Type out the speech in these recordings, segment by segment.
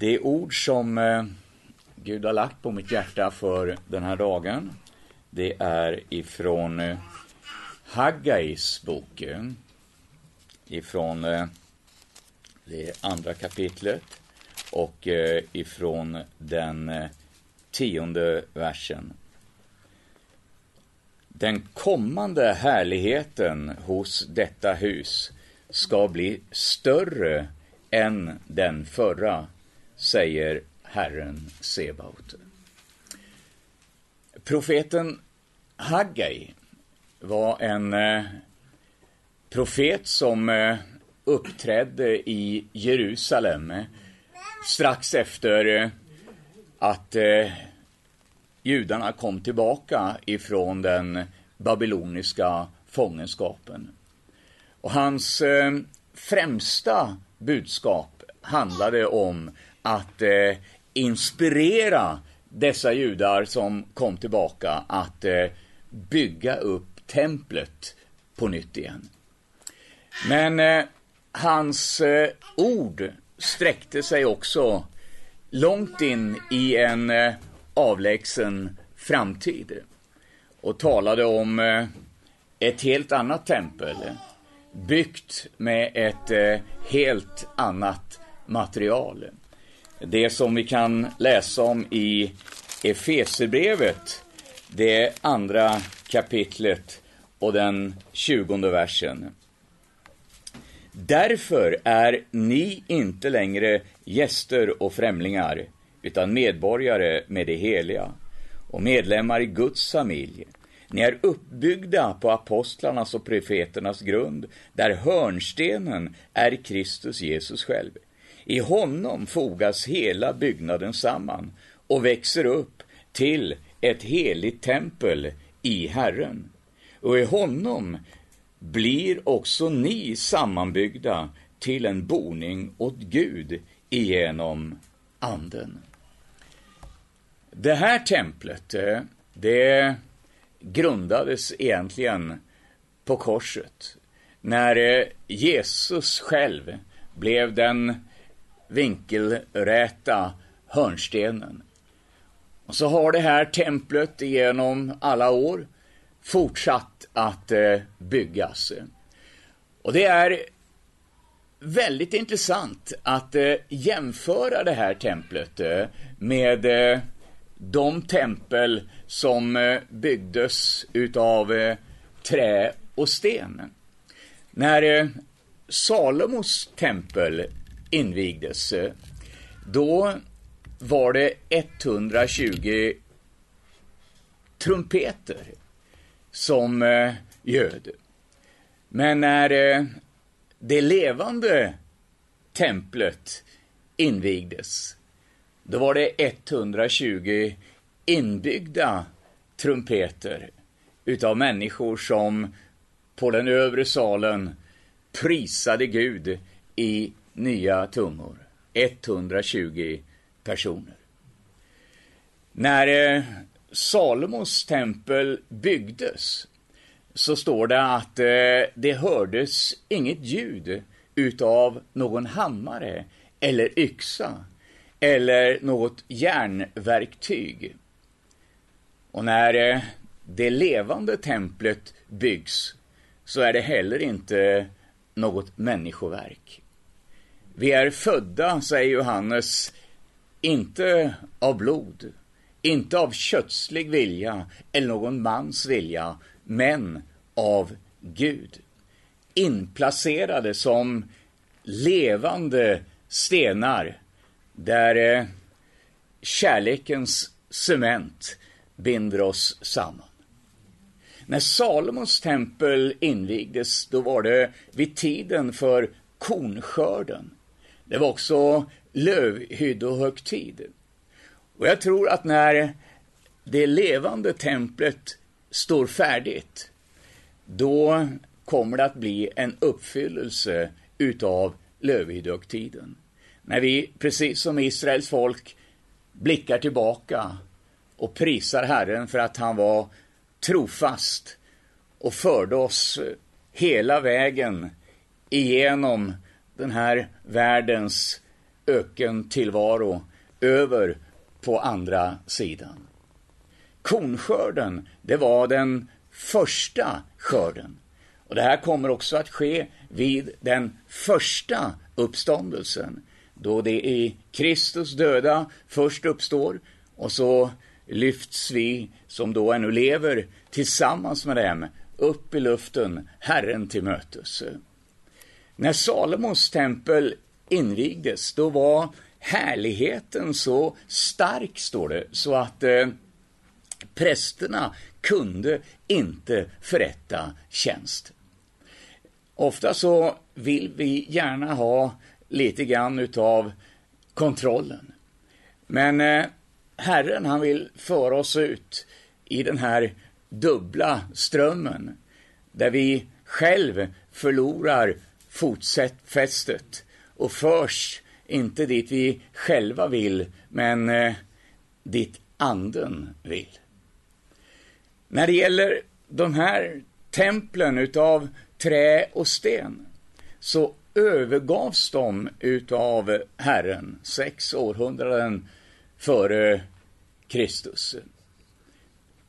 Det ord som eh, Gud har lagt på mitt hjärta för den här dagen, det är ifrån eh, Haggais bok. Eh, ifrån det andra kapitlet och ifrån den tionde versen. Den kommande härligheten hos detta hus ska bli större än den förra, säger Herren Sebaot. Profeten Haggai var en eh, profet som eh, uppträdde i Jerusalem eh, strax efter eh, att eh, judarna kom tillbaka ifrån den babyloniska fångenskapen. Och hans eh, främsta budskap handlade om att eh, inspirera dessa judar som kom tillbaka att eh, bygga upp templet på nytt igen. Men eh, hans eh, ord sträckte sig också långt in i en eh, avlägsen framtid och talade om eh, ett helt annat tempel byggt med ett eh, helt annat material. Det som vi kan läsa om i Efeserbrevet, det andra kapitlet och den tjugonde versen. Därför är ni inte längre gäster och främlingar, utan medborgare med det heliga och medlemmar i Guds familj ni är uppbyggda på apostlarnas och profeternas grund, där hörnstenen är Kristus Jesus själv. I honom fogas hela byggnaden samman och växer upp till ett heligt tempel i Herren. Och i honom blir också ni sammanbyggda till en boning åt Gud igenom Anden. Det här templet, eh, det grundades egentligen på korset. När eh, Jesus själv blev den vinkelräta hörnstenen. Och så har det här templet genom alla år fortsatt att eh, byggas. Och det är väldigt intressant att eh, jämföra det här templet eh, med de tempel som byggdes utav trä och sten. När Salomos tempel invigdes, då var det 120 trumpeter som eh, ljöd. Men när eh, det levande templet invigdes, då var det 120 inbyggda trumpeter utav människor som på den övre salen prisade Gud i nya tungor. 120 personer. När eh, Salomos tempel byggdes så står det att eh, det hördes inget ljud utav någon hammare eller yxa eller något järnverktyg. Och när eh, det levande templet byggs så är det heller inte något människoverk. Vi är födda, säger Johannes, inte av blod, inte av kötslig vilja eller någon mans vilja, men av Gud. Inplacerade som levande stenar där eh, kärlekens cement binder oss samman. När Salomos tempel invigdes, då var det vid tiden för kornskörden. Det var också lövhyddohögtid. Och jag tror att när det levande templet står färdigt, då kommer det att bli en uppfyllelse utav lövhyddohögtiden. När vi, precis som Israels folk, blickar tillbaka och prisar Herren för att han var trofast och förde oss hela vägen igenom den här världens ökentillvaro över på andra sidan. Kornskörden, det var den första skörden. Och det här kommer också att ske vid den första uppståndelsen, då det i Kristus döda först uppstår och så lyfts vi som då ännu lever tillsammans med dem upp i luften, Herren till mötes. När Salomos tempel invigdes, då var härligheten så stark, står det, så att eh, prästerna kunde inte förrätta tjänst. Ofta så vill vi gärna ha lite grann utav kontrollen. Men eh, Herren han vill föra oss ut i den här dubbla strömmen där vi själv förlorar fotfästet och förs inte dit vi själva vill, men eh, dit anden vill. När det gäller de här templen utav trä och sten så övergavs de utav Herren sex århundraden före Kristus.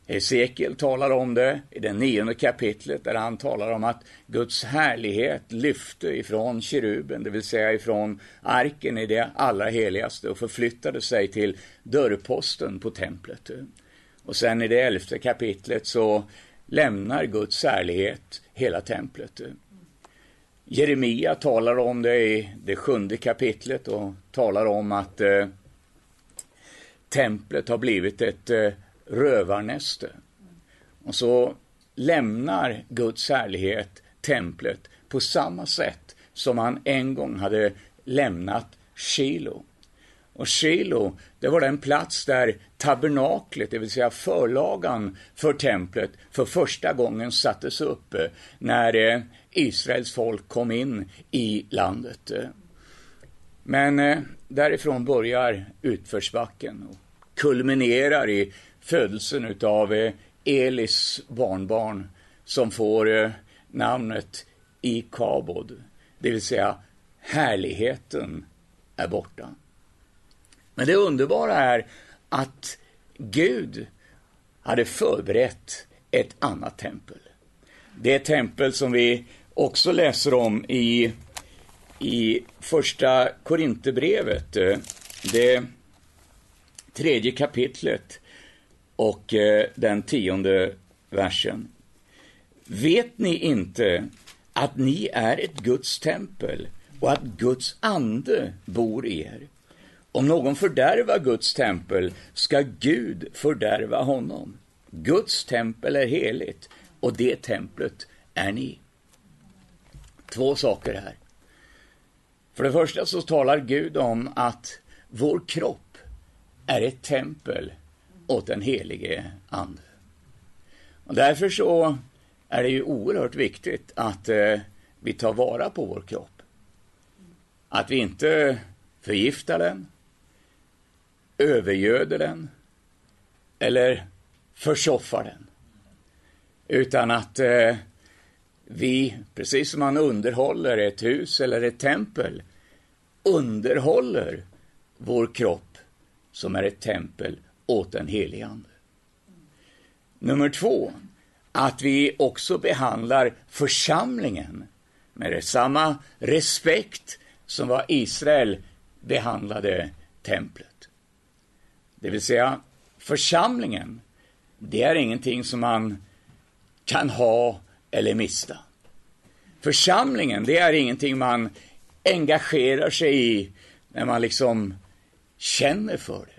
Hesekiel talar om det i det nionde kapitlet där han talar om att Guds härlighet lyfte ifrån keruben, det vill säga ifrån arken i det allra heligaste och förflyttade sig till dörrposten på templet. Och sen i det elfte kapitlet så lämnar Guds härlighet hela templet. Jeremia talar om det i det sjunde kapitlet och talar om att eh, templet har blivit ett eh, rövarnäste. Och så lämnar Guds härlighet templet på samma sätt som han en gång hade lämnat Shilo. Och Shilo, det var den plats där tabernaklet, det vill säga förlagan för templet, för första gången sattes upp eh, när eh, Israels folk kom in i landet. Men eh, därifrån börjar utförsbacken och kulminerar i födelsen utav eh, Elis barnbarn som får eh, namnet Ikabod, det vill säga härligheten är borta. Men det underbara är att Gud hade förberett ett annat tempel. Det tempel som vi också läser om i, i första Korinthierbrevet, eh, det tredje kapitlet och eh, den tionde versen. Vet ni inte att ni är ett Guds tempel och att Guds ande bor i er? Om någon fördärvar Guds tempel ska Gud fördärva honom. Guds tempel är heligt och det templet är ni. Två saker här. För det första så talar Gud om att vår kropp är ett tempel åt den helige Ande. Och därför så är det ju oerhört viktigt att eh, vi tar vara på vår kropp. Att vi inte förgiftar den, övergöder den eller försoffar den. Utan att eh, vi, precis som man underhåller ett hus eller ett tempel, underhåller vår kropp som är ett tempel åt den helige Ande. Nummer två, att vi också behandlar församlingen med samma respekt som vad Israel behandlade templet. Det vill säga, församlingen, det är ingenting som man kan ha eller mista. Församlingen, det är ingenting man engagerar sig i när man liksom känner för det.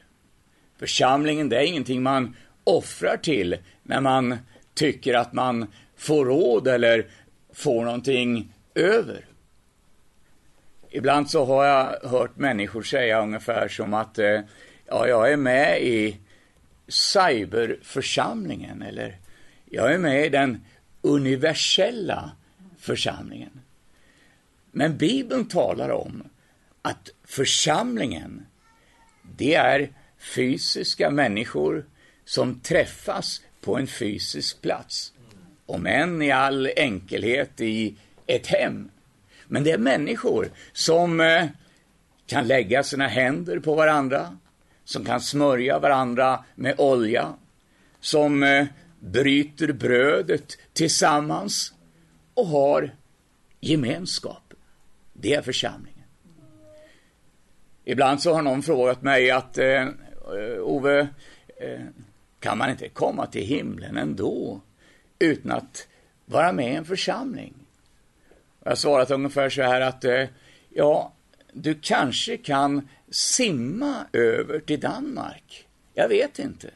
Församlingen, det är ingenting man offrar till när man tycker att man får råd eller får någonting över. Ibland så har jag hört människor säga ungefär som att eh, ja, jag är med i cyberförsamlingen eller jag är med i den universella församlingen. Men Bibeln talar om att församlingen, det är fysiska människor som träffas på en fysisk plats. Om än i all enkelhet i ett hem. Men det är människor som eh, kan lägga sina händer på varandra, som kan smörja varandra med olja, som eh, bryter brödet tillsammans och har gemenskap. Det är församlingen. Ibland så har någon frågat mig att eh, Eh, Ove, eh, kan man inte komma till himlen ändå utan att vara med i en församling? Jag har svarat ungefär så här att eh, ja, du kanske kan simma över till Danmark. Jag vet inte.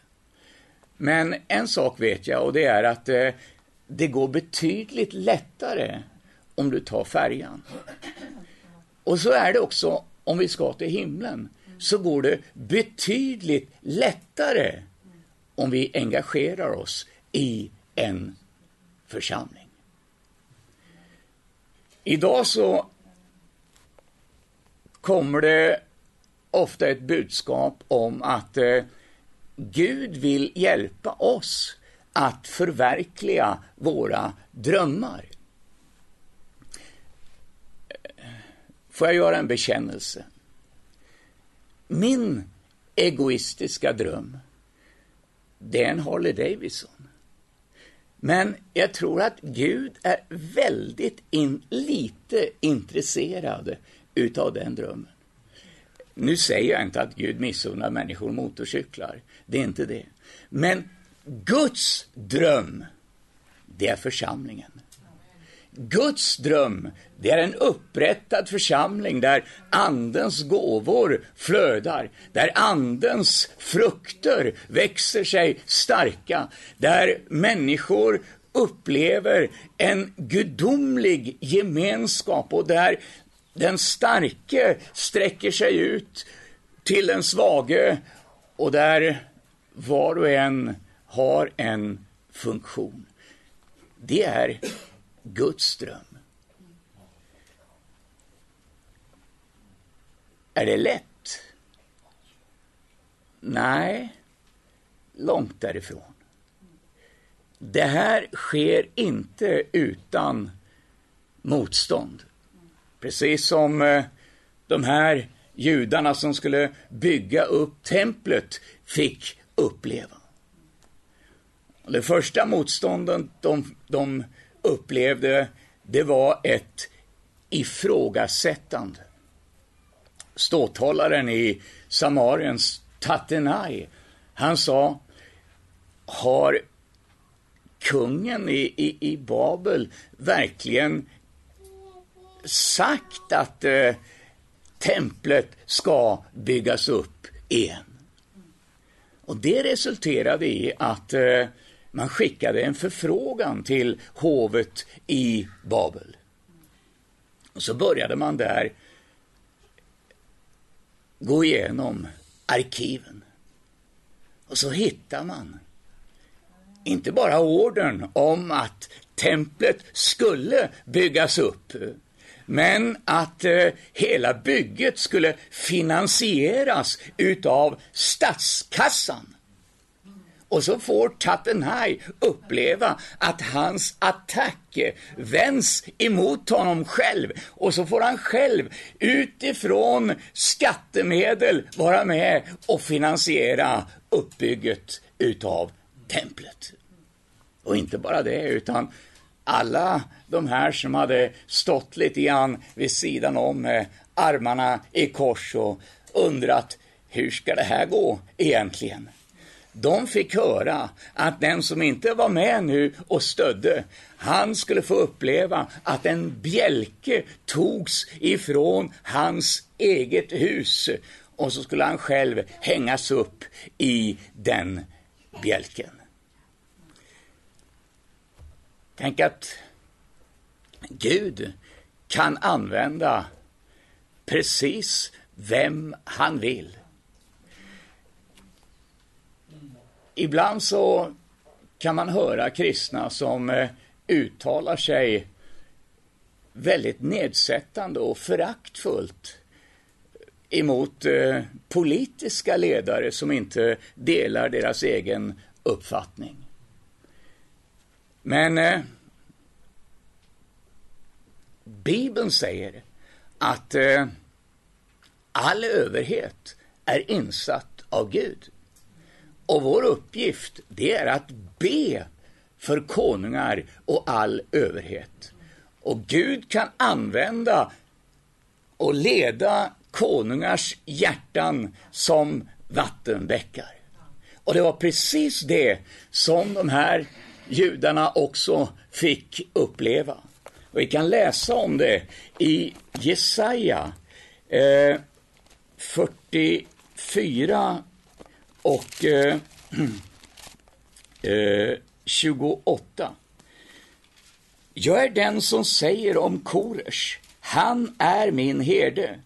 Men en sak vet jag och det är att eh, det går betydligt lättare om du tar färjan. Och så är det också om vi ska till himlen. Så går det betydligt lättare om vi engagerar oss i en församling. Idag så kommer det ofta ett budskap om att eh, Gud vill hjälpa oss att förverkliga våra drömmar. Får jag göra en bekännelse? Min egoistiska dröm, det är en Harley Davidson. Men jag tror att Gud är väldigt in, lite intresserad utav den drömmen. Nu säger jag inte att Gud missunnar människor motorcyklar. Det är inte det. Men Guds dröm, det är församlingen. Guds dröm, det är en upprättad församling där Andens gåvor flödar, där Andens frukter växer sig starka, där människor upplever en gudomlig gemenskap och där den starke sträcker sig ut till den svage och där var och en har en funktion. Det är Guds dröm. Är det lätt? Nej, långt därifrån. Det här sker inte utan motstånd. Precis som eh, de här judarna som skulle bygga upp templet fick uppleva. Det första motståndet de, de upplevde, det var ett ifrågasättande. Ståthållaren i Samariens Tatenai, han sa, har kungen i, i, i Babel verkligen sagt att eh, templet ska byggas upp igen? Och det resulterade i att eh, man skickade en förfrågan till hovet i Babel. Och så började man där gå igenom arkiven. Och så hittar man inte bara ordern om att templet skulle byggas upp, men att eh, hela bygget skulle finansieras utav statskassan. Och så får Tattenhaj uppleva att hans attack vänds emot honom själv. Och så får han själv utifrån skattemedel vara med och finansiera uppbygget utav templet. Och inte bara det, utan alla de här som hade stått lite grann vid sidan om med armarna i kors och undrat hur ska det här gå egentligen? De fick höra att den som inte var med nu och stödde, han skulle få uppleva att en bjälke togs ifrån hans eget hus och så skulle han själv hängas upp i den bjälken. Tänk att Gud kan använda precis vem han vill. Ibland så kan man höra kristna som eh, uttalar sig väldigt nedsättande och föraktfullt emot eh, politiska ledare som inte delar deras egen uppfattning. Men eh, Bibeln säger att eh, all överhet är insatt av Gud. Och vår uppgift, det är att be för konungar och all överhet. Och Gud kan använda och leda konungars hjärtan som vattenbäckar. Och det var precis det som de här judarna också fick uppleva. Och vi kan läsa om det i Jesaja eh, 44 och eh, eh, 28. Jag är den som säger om Koresh, han är min herde.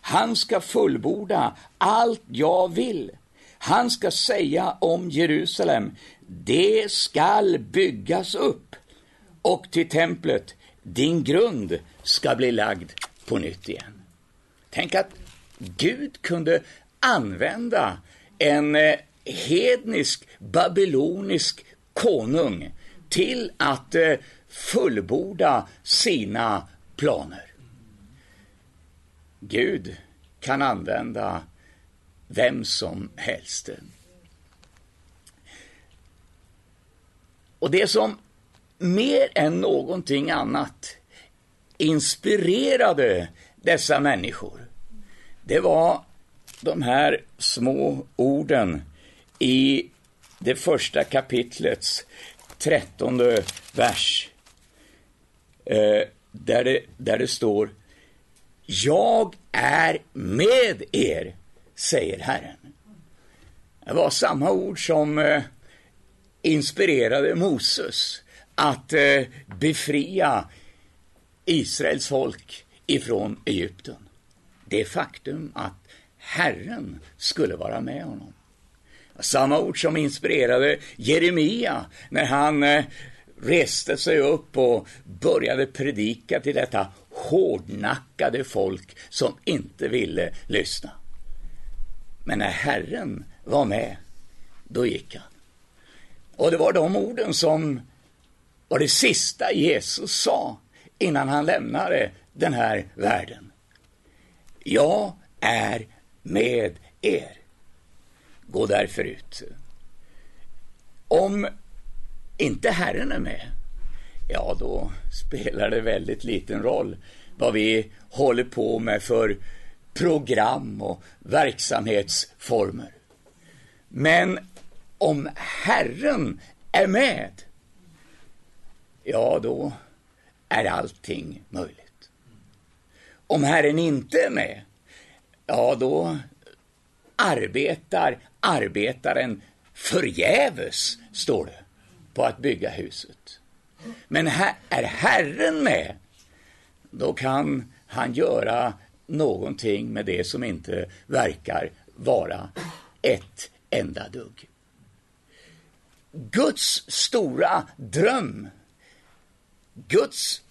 Han ska fullborda allt jag vill. Han ska säga om Jerusalem, det skall byggas upp. Och till templet, din grund ska bli lagd på nytt igen. Tänk att Gud kunde använda en eh, hednisk, babylonisk konung till att eh, fullborda sina planer. Gud kan använda vem som helst. Och det som mer än någonting annat inspirerade dessa människor, det var de här små orden i det första kapitlets trettonde vers. Eh, där, det, där det står Jag är med er, säger Herren. Det var samma ord som eh, inspirerade Moses att eh, befria Israels folk ifrån Egypten. Det faktum att Herren skulle vara med honom. Samma ord som inspirerade Jeremia när han eh, reste sig upp och började predika till detta hårdnackade folk som inte ville lyssna. Men när Herren var med, då gick han. Och det var de orden som var det sista Jesus sa innan han lämnade den här världen. Jag är med er. Gå därför ut. Om inte Herren är med, ja då spelar det väldigt liten roll vad vi håller på med för program och verksamhetsformer. Men om Herren är med, ja då är allting möjligt. Om Herren inte är med, ja då arbetar arbetaren förgäves, står det, på att bygga huset. Men här är Herren med, då kan han göra någonting med det som inte verkar vara ett enda dugg. Guds stora dröm, Guds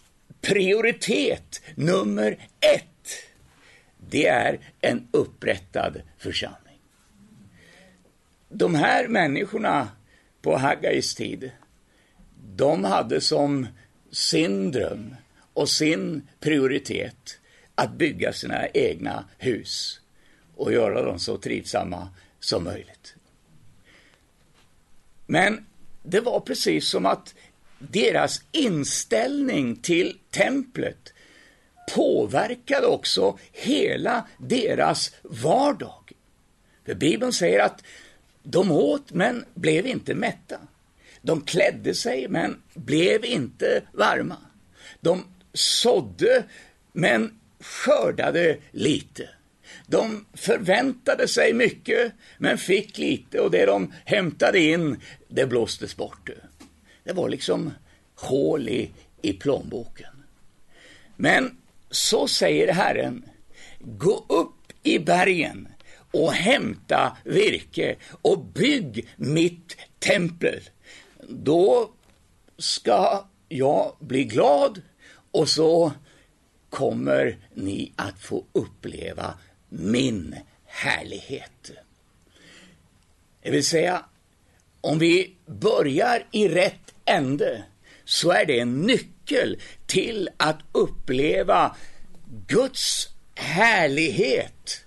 prioritet nummer ett, det är en upprättad församling. De här människorna på Haggais tid, de hade som sin dröm och sin prioritet att bygga sina egna hus och göra dem så trivsamma som möjligt. Men det var precis som att deras inställning till templet påverkade också hela deras vardag. För Bibeln säger att de åt men blev inte mätta. De klädde sig men blev inte varma. De sådde men skördade lite. De förväntade sig mycket men fick lite och det de hämtade in, det blåstes bort. Det var liksom hål i, i plånboken. Men så säger Herren, gå upp i bergen och hämta virke och bygg mitt tempel. Då ska jag bli glad och så kommer ni att få uppleva min härlighet. Det vill säga, om vi börjar i rätt ände så är det en nyckel till att uppleva Guds härlighet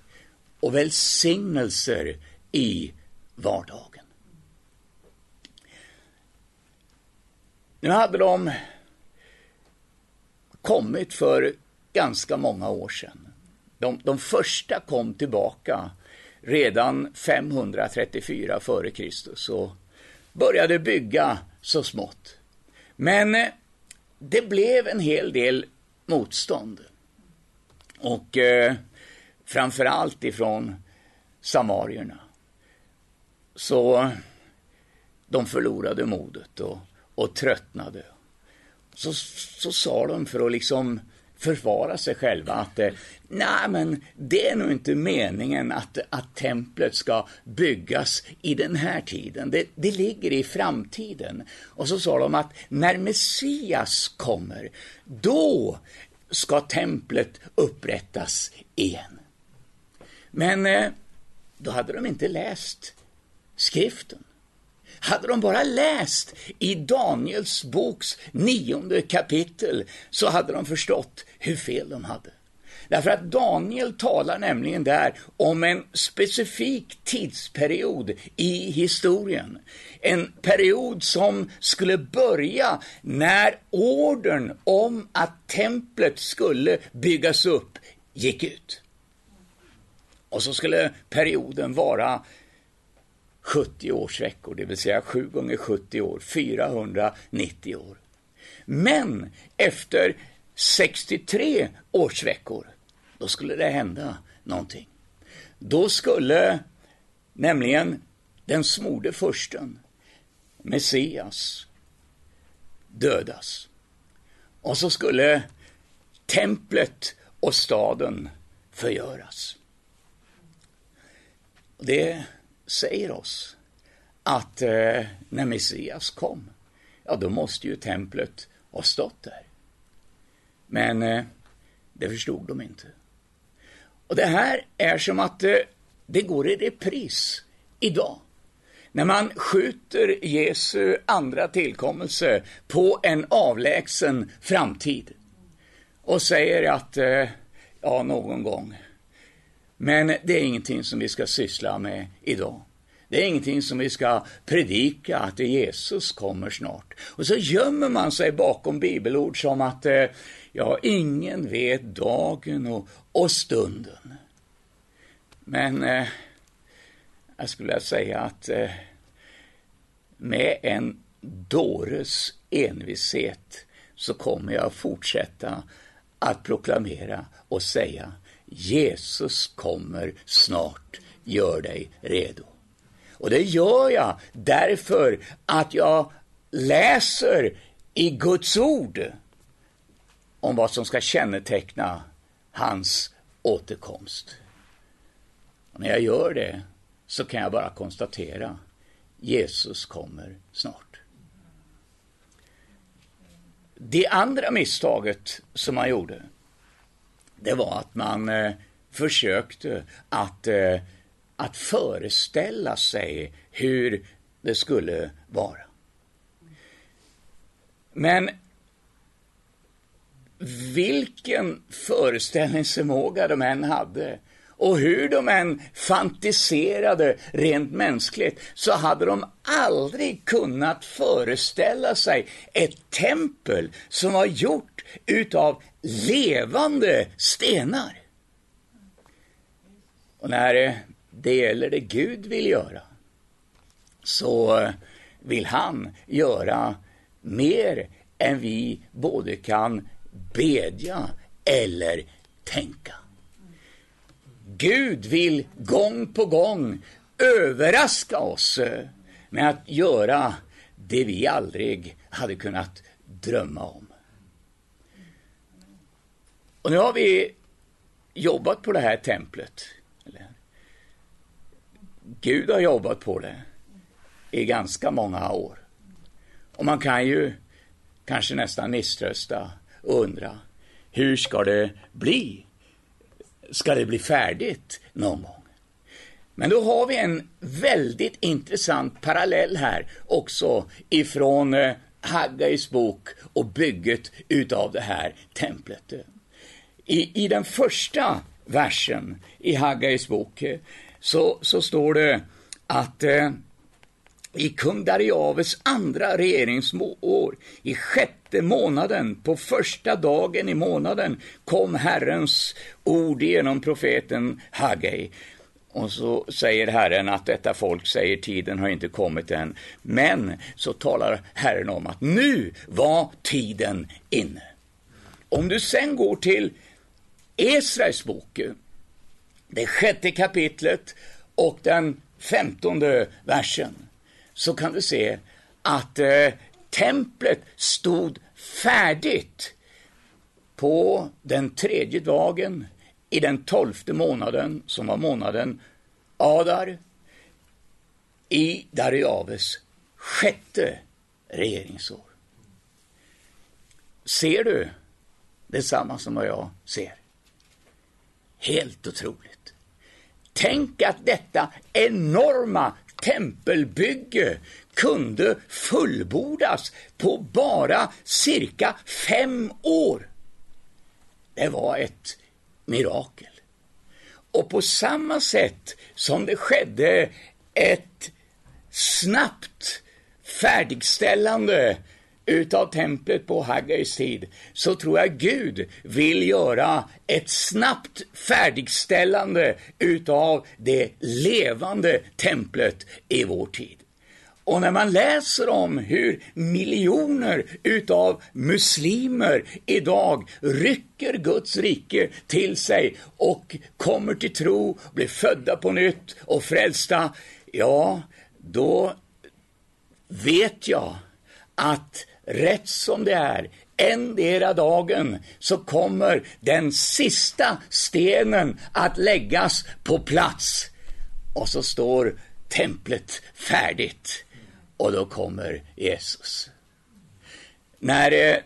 och välsignelser i vardagen. Nu hade de kommit för ganska många år sedan. De, de första kom tillbaka redan 534 f.Kr. och började bygga så smått. Men det blev en hel del motstånd. Och eh, framförallt ifrån samarierna. Så de förlorade modet och, och tröttnade. Så, så sa de för att liksom försvara sig själva att eh, nej men det är nog inte meningen att, att templet ska byggas i den här tiden. Det, det ligger i framtiden. Och så sa de att när Messias kommer, då ska templet upprättas igen. Men eh, då hade de inte läst skriften. Hade de bara läst i Daniels boks nionde kapitel så hade de förstått hur fel de hade. Därför att Daniel talar nämligen där om en specifik tidsperiod i historien. En period som skulle börja när ordern om att templet skulle byggas upp gick ut. Och så skulle perioden vara 70 årsveckor, det vill säga 7 gånger 70 år, 490 år. Men efter 63 årsveckor, då skulle det hända någonting. Då skulle nämligen den smorde försten, Messias, dödas. Och så skulle templet och staden förgöras. Det säger oss att eh, när Messias kom, ja då måste ju templet ha stått där. Men eh, det förstod de inte. Och det här är som att eh, det går i repris idag. När man skjuter Jesu andra tillkommelse på en avlägsen framtid och säger att, eh, ja, någon gång men det är ingenting som vi ska syssla med idag. Det är ingenting som vi ska predika, att Jesus kommer snart. Och så gömmer man sig bakom bibelord som att, eh, ja, ingen vet dagen och, och stunden. Men eh, jag skulle vilja säga att eh, med en dåres envishet så kommer jag fortsätta att proklamera och säga Jesus kommer snart, gör dig redo. Och det gör jag därför att jag läser i Guds ord om vad som ska känneteckna hans återkomst. Och när jag gör det så kan jag bara konstatera Jesus kommer snart. Det andra misstaget som han gjorde det var att man eh, försökte att, eh, att föreställa sig hur det skulle vara. Men vilken föreställningsförmåga de än hade och hur de än fantiserade rent mänskligt så hade de aldrig kunnat föreställa sig ett tempel som var gjort utav levande stenar. Och när det gäller det Gud vill göra så vill han göra mer än vi både kan bedja eller tänka. Gud vill gång på gång överraska oss med att göra det vi aldrig hade kunnat drömma om. Och nu har vi jobbat på det här templet. Gud har jobbat på det i ganska många år. Och man kan ju kanske nästan misströsta och undra, hur ska det bli? Ska det bli färdigt någon gång? Men då har vi en väldigt intressant parallell här också ifrån eh, Haggais bok och bygget utav det här templet. I, I den första versen i Haggais bok eh, så, så står det att eh, i kung Dariaves andra regeringsår, i sjätte månaden, på första dagen i månaden, kom Herrens ord genom profeten Haggai. Och så säger Herren att detta folk säger tiden har inte kommit än. Men så talar Herren om att nu var tiden inne. Om du sen går till Esrais bok, eh, det sjätte kapitlet och den femtonde versen, så kan du se att eh, templet stod färdigt på den tredje dagen i den tolfte månaden, som var månaden Adar, i Dariaves sjätte regeringsår. Ser du detsamma som vad jag ser? Helt otroligt. Tänk att detta enorma tempelbygge kunde fullbordas på bara cirka fem år. Det var ett mirakel. Och på samma sätt som det skedde ett snabbt färdigställande utav templet på Haggais tid, så tror jag Gud vill göra ett snabbt färdigställande utav det levande templet i vår tid. Och när man läser om hur miljoner utav muslimer idag rycker Guds rike till sig och kommer till tro, blir födda på nytt och frälsta, ja, då vet jag att rätt som det är, endera dagen så kommer den sista stenen att läggas på plats. Och så står templet färdigt. Och då kommer Jesus. När eh,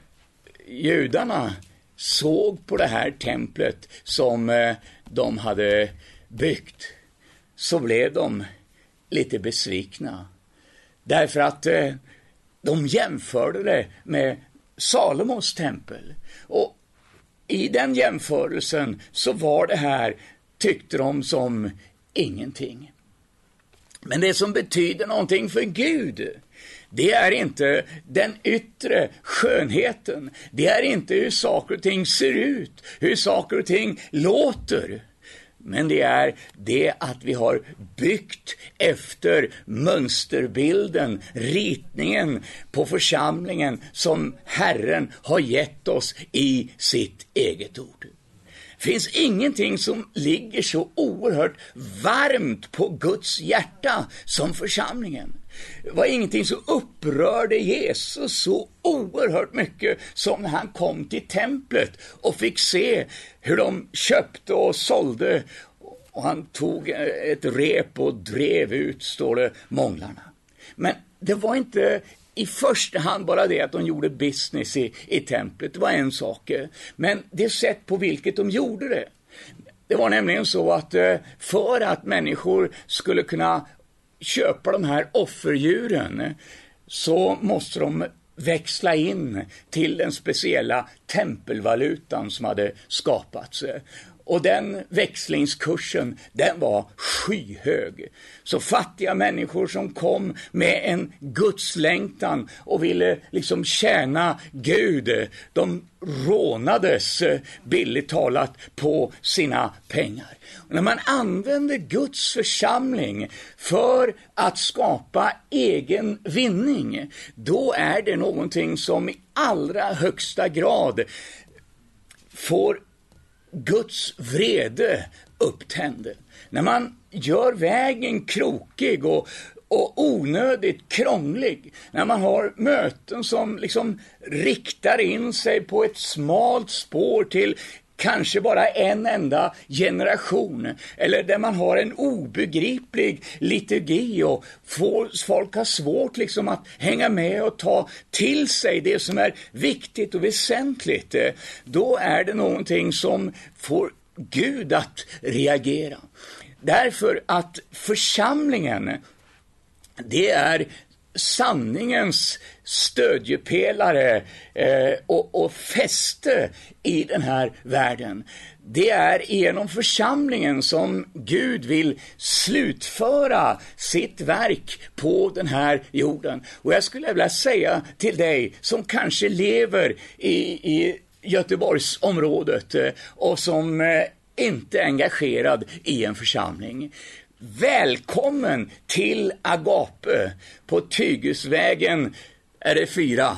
judarna såg på det här templet som eh, de hade byggt så blev de lite besvikna. Därför att eh, de jämförde det med Salomos tempel. Och i den jämförelsen så var det här, tyckte de, som ingenting. Men det som betyder någonting för Gud, det är inte den yttre skönheten. Det är inte hur saker och ting ser ut, hur saker och ting låter. Men det är det att vi har byggt efter mönsterbilden, ritningen på församlingen som Herren har gett oss i sitt eget ord finns ingenting som ligger så oerhört varmt på Guds hjärta som församlingen. Var ingenting som upprörde Jesus så oerhört mycket som när han kom till templet och fick se hur de köpte och sålde och han tog eh, ett rep och drev ut, står det, månglarna. Men det var inte i första hand bara det att de gjorde business i, i templet, det var en sak. Men det sätt på vilket de gjorde det. Det var nämligen så att eh, för att människor skulle kunna köpa de här offerdjuren så måste de växla in till den speciella tempelvalutan som hade skapats. Och den växlingskursen, den var skyhög. Så fattiga människor som kom med en gudslängtan och ville liksom tjäna Gud, de rånades billigt talat på sina pengar. Och när man använder Guds församling för att skapa egen vinning, då är det någonting som i allra högsta grad får Guds vrede upptände. När man gör vägen krokig och, och onödigt krånglig, när man har möten som liksom riktar in sig på ett smalt spår till kanske bara en enda generation, eller där man har en obegriplig liturgi och folk har svårt liksom att hänga med och ta till sig det som är viktigt och väsentligt, eh, då är det någonting som får Gud att reagera. Därför att församlingen, det är sanningens stödjepelare eh, och, och fäste i den här världen. det är genom församlingen som Gud vill slutföra sitt verk på den här jorden. Och jag skulle vilja säga till dig som kanske lever i, i Göteborgsområdet eh, och som eh, inte är engagerad i en församling. Välkommen till Agape på Tygusvägen är det fyra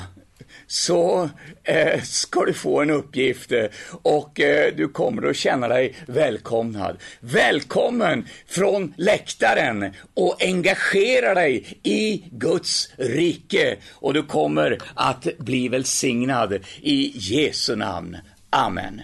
så eh, ska du få en uppgift eh, och eh, du kommer att känna dig välkomnad. Välkommen från läktaren och engagera dig i Guds rike och du kommer att bli välsignad i Jesu namn. Amen.